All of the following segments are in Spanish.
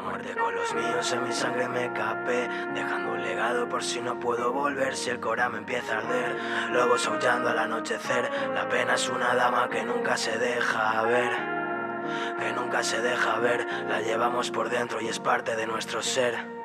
Muerte con los míos en mi sangre me escapé. Dejando un legado por si no puedo volver. Si el cora me empieza a arder. Lobos aullando al anochecer. La pena es una dama que nunca se deja ver. Que nunca se deja ver. La llevamos por dentro y es parte de nuestro ser.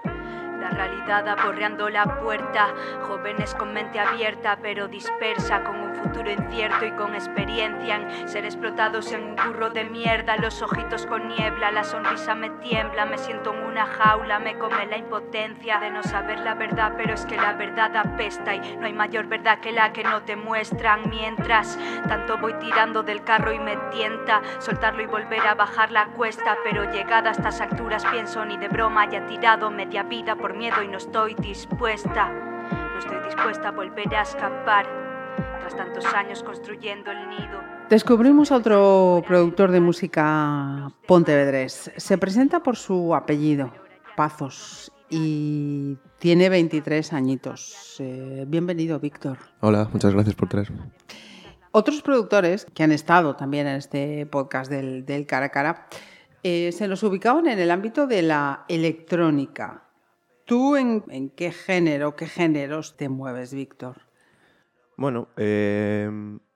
La realidad aporreando la puerta, jóvenes con mente abierta pero dispersa, con futuro incierto y con experiencia en ser explotados en un burro de mierda, los ojitos con niebla, la sonrisa me tiembla, me siento en una jaula, me come la impotencia de no saber la verdad, pero es que la verdad apesta y no hay mayor verdad que la que no te muestran, mientras tanto voy tirando del carro y me tienta soltarlo y volver a bajar la cuesta, pero llegada a estas alturas pienso ni de broma haya tirado media vida por miedo y no estoy dispuesta, no estoy dispuesta a volver a escapar tras tantos años construyendo el nido. Descubrimos a otro productor de música pontevedrés. Se presenta por su apellido, Pazos, y tiene 23 añitos. Eh, bienvenido, Víctor. Hola, muchas gracias por traerme. Otros productores que han estado también en este podcast del, del cara a cara eh, se nos ubicaban en el ámbito de la electrónica. ¿Tú en, en, qué género, qué géneros te mueves, Víctor? Bueno, eh,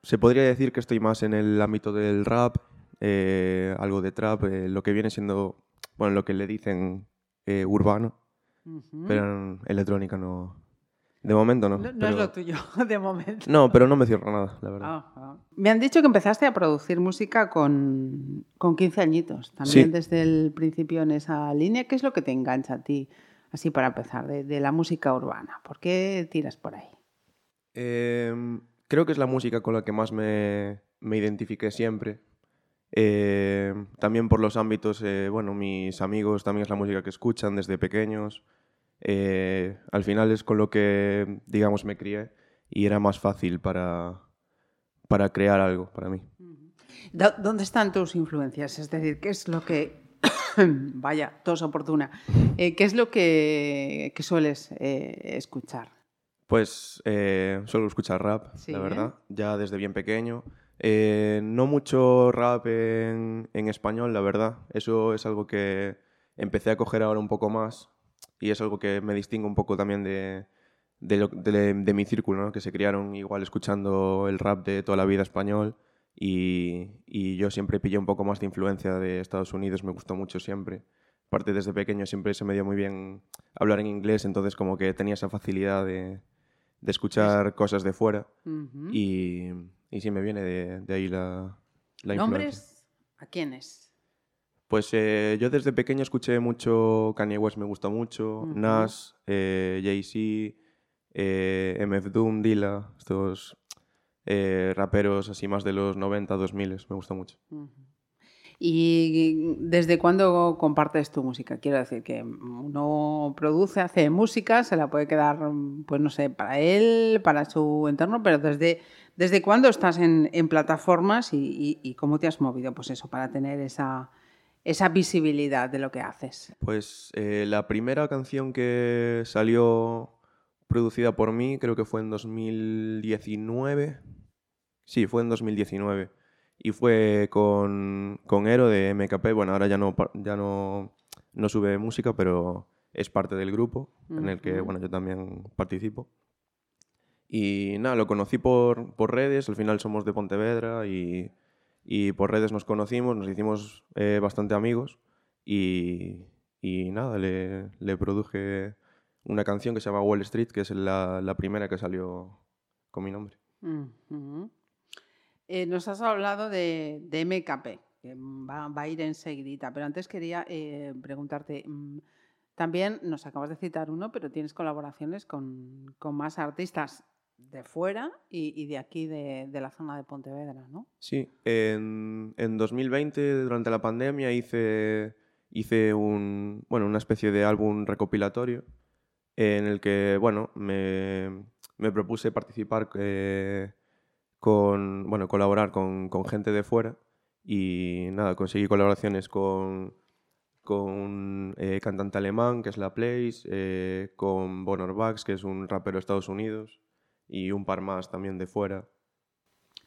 se podría decir que estoy más en el ámbito del rap, eh, algo de trap, eh, lo que viene siendo, bueno, lo que le dicen eh, urbano, uh -huh. pero en electrónica no. De momento no. No, no pero... es lo tuyo, de momento. No, pero no me cierro nada, la verdad. Ah, ah. Me han dicho que empezaste a producir música con, con 15 añitos, también Sí. desde el principio en esa línea. ¿Qué es lo que te engancha a ti? así para empezar, de, de, la música urbana? ¿Por qué tiras por ahí? Eh, creo que es la música con la que más me, me identifiqué siempre. Eh, también por los ámbitos, eh, bueno, mis amigos también es la música que escuchan desde pequeños. Eh, al final es con lo que, digamos, me crié y era más fácil para, para crear algo para mí. ¿Dónde están tus influencias? Es decir, ¿qué es lo que Vaya, tos oportuna. Eh, ¿Qué es lo que, que sueles escuchar? Pues eh, suelo escuchar rap, Sí, la ¿eh? verdad, ya desde bien pequeño. Eh, no mucho rap en, en español, la verdad. Eso es algo que empecé a coger ahora un poco más y es algo que me distingue un poco también de, de, lo- de- de mi círculo, ¿no? que se criaron igual escuchando el rap de toda la vida español y, y yo siempre pillé un poco más de influencia de Estados Unidos, me gustó mucho siempre. Aparte desde pequeño siempre se me dio muy bien hablar en inglés, entonces como que tenía esa facilidad de, de escuchar cosas de fuera y, y sí me viene de, de ahí la, la. ¿Nombres? ¿A quiénes? Pues eh, yo desde pequeño escuché mucho Kanye West, me gusta mucho. Nas, eh, Jay-Z, eh, MF Doom, Dilla, estos raperos así más de los 90, 2000, me gusta mucho. ¿Y desde cuándo compartes tu música? Quiero decir que uno produce, hace música, se la puede quedar, pues no sé, para él, para su entorno, pero desde, desde cuándo estás en, plataformas y cómo te has movido, pues eso, para tener esa, esa visibilidad de lo que haces. Pues eh, la primera canción que salió producida por mí creo que fue en 2019. Sí, fue en 2019. Y fue con, con Ero de MKP. Bueno, ahora ya no, ya no, no sube música, pero es parte del grupo en el que bueno, yo también participo. Y nada, lo conocí por, por redes, al final somos de Pontevedra y, y por redes nos conocimos, nos hicimos eh, bastante amigos y, y nada, le, le produje una canción que se llama Wall Street, que es la, la primera que salió con mi nombre. Ujú. Eh, nos has hablado de, de MKP, que va, a ir enseguidita, pero antes quería eh, preguntarte, mm, también nos acabas de citar uno, pero tienes colaboraciones con, con más artistas de fuera y, de aquí, de, la zona de Pontevedra, ¿no? Sí, en, en 2020, durante la pandemia, hice, hice un, bueno, una especie de álbum recopilatorio en el que, bueno, me, me propuse participar eh, con, bueno, colaborar con, con, gente de fuera y nada, conseguí colaboraciones con, con un eh, cantante alemán que es La Place, eh, con Bonor Bax, que es un rapero de Estados Unidos y un par más también de fuera.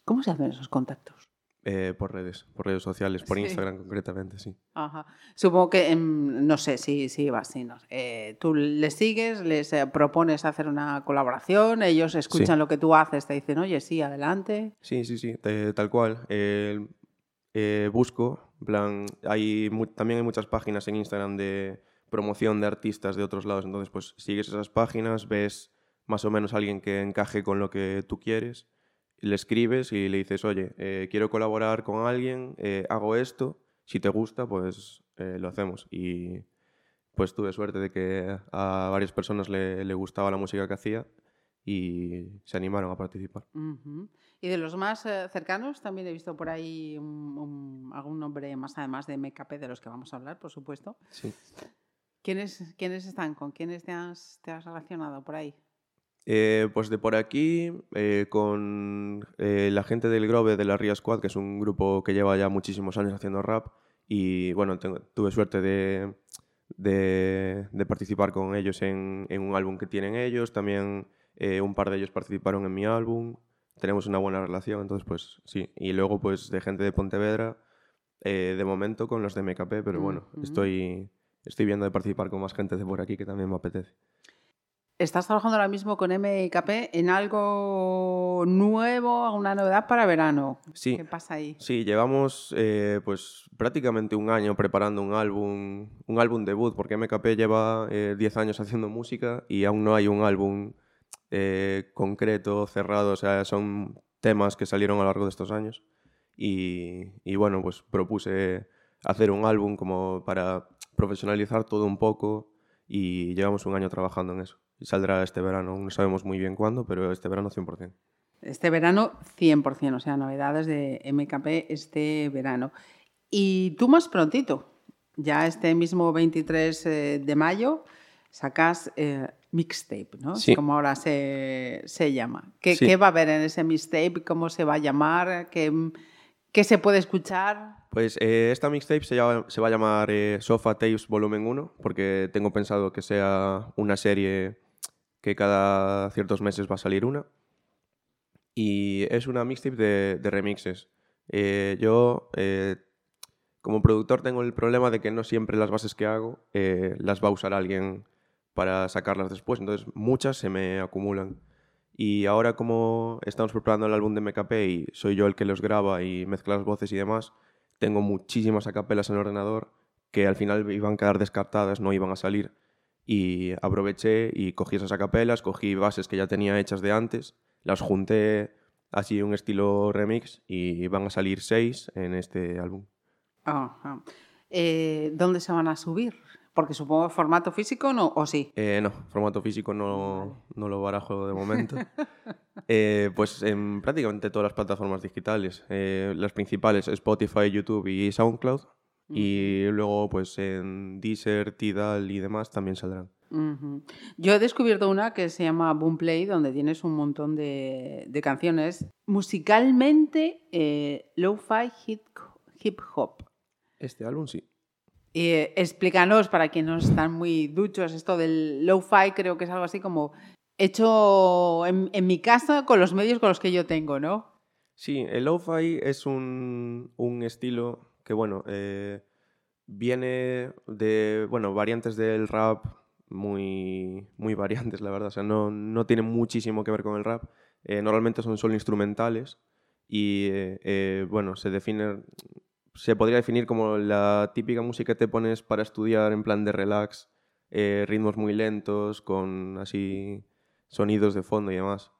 ¿Cómo se hacen esos contactos? Eh, por redes, por redes sociales, por sí. Instagram concretamente, sí. Ajá. Supongo que, no sé si, si va así, no eh, tú les sigues, les eh, propones hacer una colaboración, ellos escuchan sí. lo que tú haces, te dicen, oye, sí, adelante. Sí, sí, sí, tal cual. busco, en plan, hay también hay muchas páginas en Instagram de promoción de artistas de otros lados, entonces pues sigues esas páginas, ves más o menos a alguien que encaje con lo que tú quieres le escribes y le dices, oye, eh, quiero colaborar con alguien, eh, hago esto, si te gusta, pues eh, lo hacemos. Y pues tuve suerte de que a varias personas le, le, gustaba la música que hacía y se animaron a participar. Uh -huh. Y de los más cercanos, también he visto por ahí un, un, algún nombre más además de MKP, de los que vamos a hablar, por supuesto. Sí. ¿Quiénes, ¿Quiénes están? ¿Con quiénes te has, te has relacionado por ahí? Eh, pues de por aquí, eh, con eh, la gente del Grove de la Ria Squad, que es un grupo que lleva ya muchísimos años haciendo rap, y bueno, tengo, tuve suerte de, de, de, participar con ellos en, en, un álbum que tienen ellos, también un par de ellos participaron en mi álbum, tenemos una buena relación, entonces pues sí, y luego pues de gente de Pontevedra, de momento con los de MKP, pero bueno, uh -huh. estoy, estoy viendo de participar con más gente de por aquí que también me apetece. Estás trabajando ahora mismo con MKP en algo nuevo, alguna novedad para verano. Sí. ¿Qué pasa ahí? Sí, llevamos eh, pues prácticamente un año preparando un álbum, un álbum debut, porque MKP lleva 10 eh, años haciendo música y aún no hay un álbum eh, concreto, cerrado. O sea, son temas que salieron a lo largo de estos años. Y, y bueno, pues propuse hacer un álbum como para profesionalizar todo un poco y llevamos un año trabajando en eso saldrá este verano. No sabemos muy bien cuándo, pero este verano 100%. Este verano 100%, o sea, novedades de MKP este verano. Y tú más prontito, ya este mismo 23 de mayo, sacas eh, mixtape, ¿no? Sí. Como ahora se, se llama. ¿Qué, Sí. ¿Qué, va a haber en ese mixtape? ¿Cómo se va a llamar? ¿Qué, qué se puede escuchar? Pues eh, esta mixtape se, llama- se va a llamar eh, Sofa Tapes Volumen 1, porque tengo pensado que sea una serie que cada ciertos meses va a salir una. Y es una mixtape de, remixes. Eh, yo, eh, como productor, tengo el problema de que no siempre las bases que hago eh, las va a usar alguien para sacarlas después. Entonces, muchas se me acumulan. Y ahora, como estamos preparando el álbum de MKP y soy yo el que los graba y mezcla las voces y demás, tengo muchísimas acapelas en el ordenador que al final iban a quedar descartadas, no iban a salir. Y aproveché y cogí esas acapelas, cogí bases que ya tenía hechas de antes, las junté así un estilo remix y van a salir seis en este álbum. Eh, ¿Dónde se van a subir? Porque supongo formato físico no, o sí. Eh, no, formato físico no, no lo barajo de momento. Eh, pues en prácticamente todas las plataformas digitales. Eh, las principales, Spotify, YouTube y SoundCloud. Y luego, pues en Deezer, Tidal y demás también saldrán. Yo he descubierto una que se llama Boomplay, donde tienes un montón de, de canciones musicalmente eh, lo-fi hip, hip hop. Este álbum sí. Eh, explícanos, para quienes no están muy duchos, esto del lo-fi creo que es algo así como hecho en, en mi casa con los medios con los que yo tengo, ¿no? Sí, el lo-fi es un, un estilo que, bueno, eh, viene de, bueno, variantes del rap muy, muy variantes, la verdad. O sea, no, no tiene muchísimo que ver con el rap. Eh, normalmente son solo instrumentales y, eh, bueno, se define, se podría definir como la típica música que te pones para estudiar en plan de relax, ritmos muy lentos, con así sonidos de fondo y demás.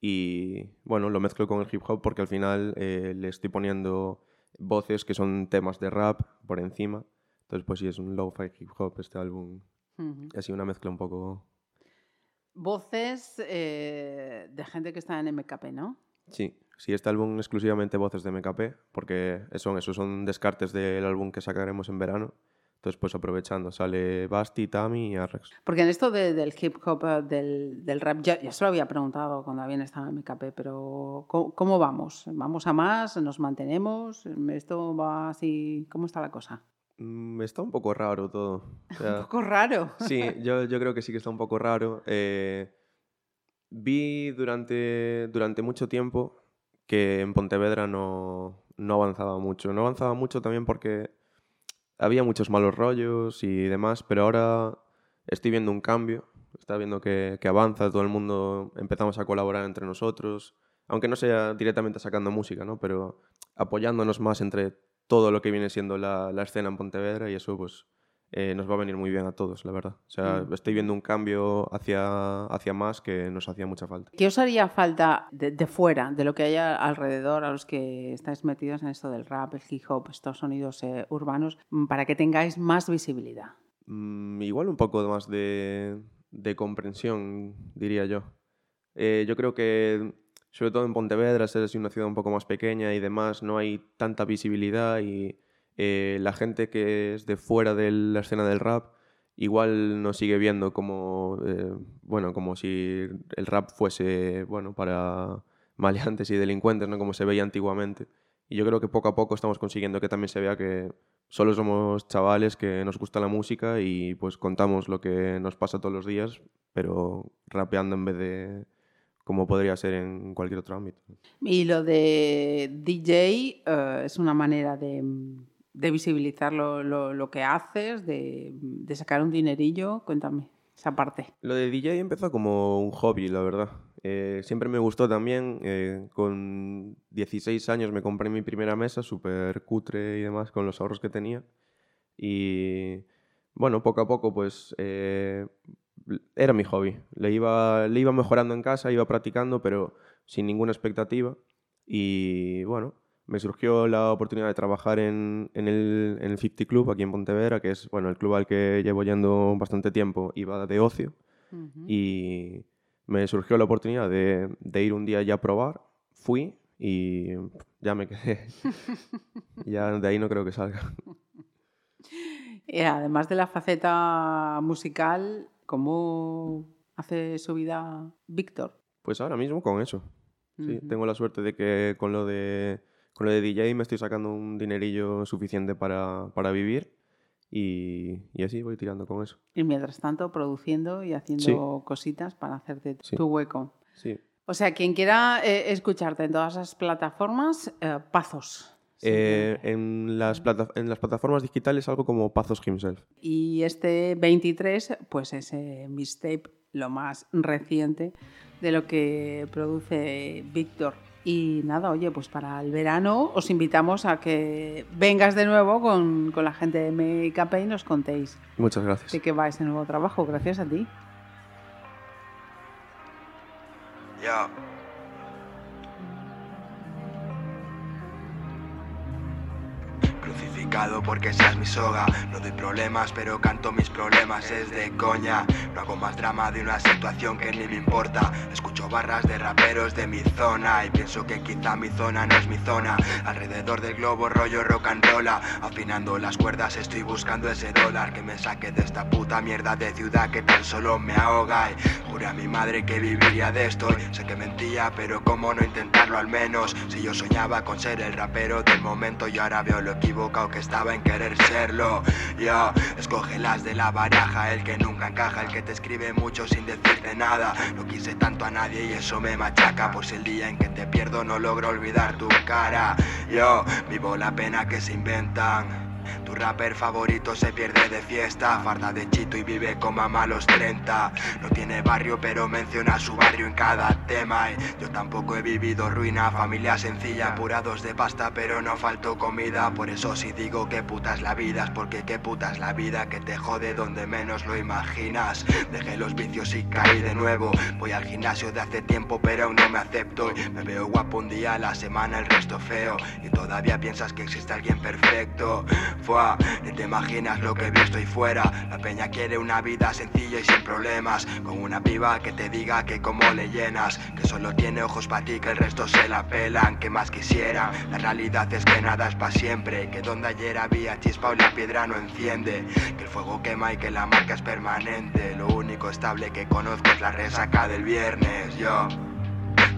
Y bueno, lo mezclo con el hip hop porque al final le estoy poniendo voces que son temas de rap por encima. Entonces, pues sí, es un lo-fi hip hop este álbum. Ujú. Así una mezcla un poco... Voces eh, de gente que está en MKP, ¿no? Sí, sí, este álbum exclusivamente voces de MKP porque son esos son descartes del álbum que sacaremos en verano. Entonces, pues aprovechando, sale Basti, Tami y Arrex. Porque en esto de- del hip hop, eh, del, del rap, ya, ya se lo había preguntado cuando habían estado en MKP, pero ¿cómo, cómo vamos? ¿Vamos a más? ¿Nos mantenemos? ¿Esto va así? ¿Cómo está la cosa? Mm, está un poco raro todo. O sea, Un poco raro. Sí, yo, yo creo que sí que está un poco raro. Eh, vi durante, durante mucho tiempo que en Pontevedra no, no avanzaba mucho. No avanzaba mucho también porque había muchos malos rollos y demás, pero ahora estoy viendo un cambio. Está viendo que, que avanza, todo el mundo empezamos a colaborar entre nosotros, aunque no sea directamente sacando música, ¿no? pero apoyándonos más entre todo lo que viene siendo la, la escena en Pontevedra y eso pues eh, nos va a venir muy bien a todos, la verdad. O sea, Mm. estoy viendo un cambio hacia, hacia más que nos hacía mucha falta. ¿Qué os haría falta de, de fuera, de lo que haya alrededor, a los que estáis metidos en esto del rap, el hip hop, estos sonidos eh, urbanos, mm, para que tengáis más visibilidad? Mm, igual un poco más de, de comprensión, diría yo. Eh, yo creo que, sobre todo en Pontevedra, ser una ciudad un poco más pequeña y demás, no hay tanta visibilidad y eh, la gente que es de fuera de la escena del rap igual nos sigue viendo como, eh, bueno, como si el rap fuese, bueno, para maleantes y delincuentes, ¿no? Como se veía antiguamente. Y yo creo que poco a poco estamos consiguiendo que también se vea que solo somos chavales que nos gusta la música y pues contamos lo que nos pasa todos los días, pero rapeando en vez de como podría ser en cualquier otro ámbito. Y lo de DJ eh, es una manera de, de visibilizar lo, lo- que haces, de, de sacar un dinerillo. Cuéntame esa parte. Lo de DJ empezó como un hobby, la verdad. Eh, siempre me gustó también. eh, con 16 años me compré mi primera mesa, súper cutre y demás, con los ahorros que tenía. Y bueno, poco a poco, pues eh, era mi hobby. Le iba, le iba mejorando en casa, iba practicando, pero sin ninguna expectativa. Y bueno, me surgió la oportunidad de trabajar en, en el, en el 50 Club aquí en Pontevedra, que es bueno, el club al que llevo yendo bastante tiempo, iba de ocio. Y me surgió la oportunidad de, de ir un día ya a probar. Fui y ya me quedé. ya de ahí no creo que salga. Y además de la faceta musical, ¿cómo hace su vida Víctor? Pues ahora mismo con eso. Sí, tengo la suerte de que con lo de, con lo de DJ me estoy sacando un dinerillo suficiente para, para vivir y, y así voy tirando con eso. Y mientras tanto, produciendo y haciendo cositas para hacerte tu- Sí. tu hueco. Sí. O sea, quien quiera eh, escucharte en todas esas plataformas, eh, Pazos. Eh, en, las plata- en las plataformas digitales algo como Pazos Himself. Y este 23, pues es eh, mixtape, lo más reciente de lo que produce Víctor. Y nada, oye, pues para el verano os invitamos a que vengas de nuevo con, con la gente de MKP y nos contéis Muchas gracias. de qué va ese nuevo trabajo. Gracias a ti. Yo. Porque seas mi soga. No doy problemas pero canto mis problemas Es de coña. No hago más drama de una situación que ni me importa. Escucho barras de raperos de mi zona Y pienso que quizá mi zona no es mi zona. Alrededor del globo rollo rock and rolla Afinando las cuerdas estoy buscando ese dólar. Que me saque de esta puta mierda de ciudad que tan solo me ahoga a mi madre que viviría de esto. Sé que mentía pero cómo no intentarlo al menos Si yo soñaba con ser el rapero del momento Y ahora veo lo equivocado que estaba en querer serlo. Yo, escoge las de la baraja El que nunca encaja, el que te escribe mucho sin decirte nada. No quise tanto a nadie y eso me machaca Pues el día en que te pierdo no logro olvidar tu cara. Yo, vivo la pena que se inventan tu rapper favorito se pierde de fiesta, farda de chito y vive como a malos 30. No tiene barrio, pero menciona su barrio en cada tema. Yo tampoco he vivido ruina, familia sencilla, apurados de pasta, pero no faltó comida. Por eso si digo que puta es la vida, es porque qué puta es la vida que te jode donde menos lo imaginas. Dejé los vicios y caí de nuevo. Voy al gimnasio de hace tiempo, pero aún no me acepto. Me veo guapo un día a la semana, el resto feo. Y todavía piensas que existe alguien perfecto. Ni te imaginas lo que he visto ahí fuera. La peña quiere una vida sencilla y sin problemas. Con una piba que te diga que como le llenas. Que solo tiene ojos para ti, que el resto se la pelan. Que más quisiera. La realidad es que nada es para siempre. Que donde ayer había chispa o la piedra no enciende. Que el fuego quema y que la marca es permanente. Lo único estable que conozco es la resaca del viernes. Yo.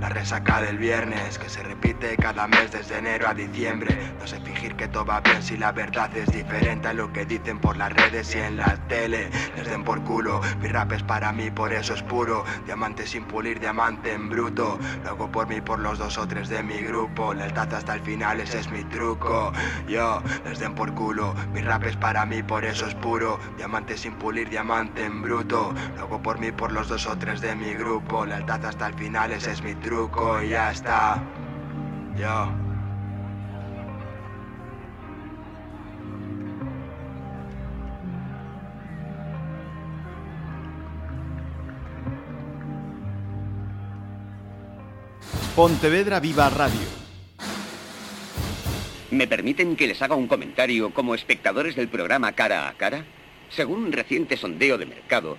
La resaca del viernes que se repite cada mes desde enero a diciembre. No sé fingir que todo va bien si la verdad es diferente a lo que dicen por las redes y en la tele. Les den por culo. Mi rap es para mí, por eso es puro. Diamante sin pulir, diamante en bruto. Lo por mí, por los dos o tres de mi grupo. Lealtad hasta el final, ese es mi truco. Yo, les den por culo. Mi rap es para mí, por eso es puro. Diamante sin pulir, diamante en bruto. Lo por mí, por los dos o tres de mi grupo. Lealtad hasta el final, ese es mi truco truco y ya está. Yo. Pontevedra Viva Radio. ¿Me permiten que les haga un comentario como espectadores del programa Cara a Cara? Según un reciente sondeo de mercado,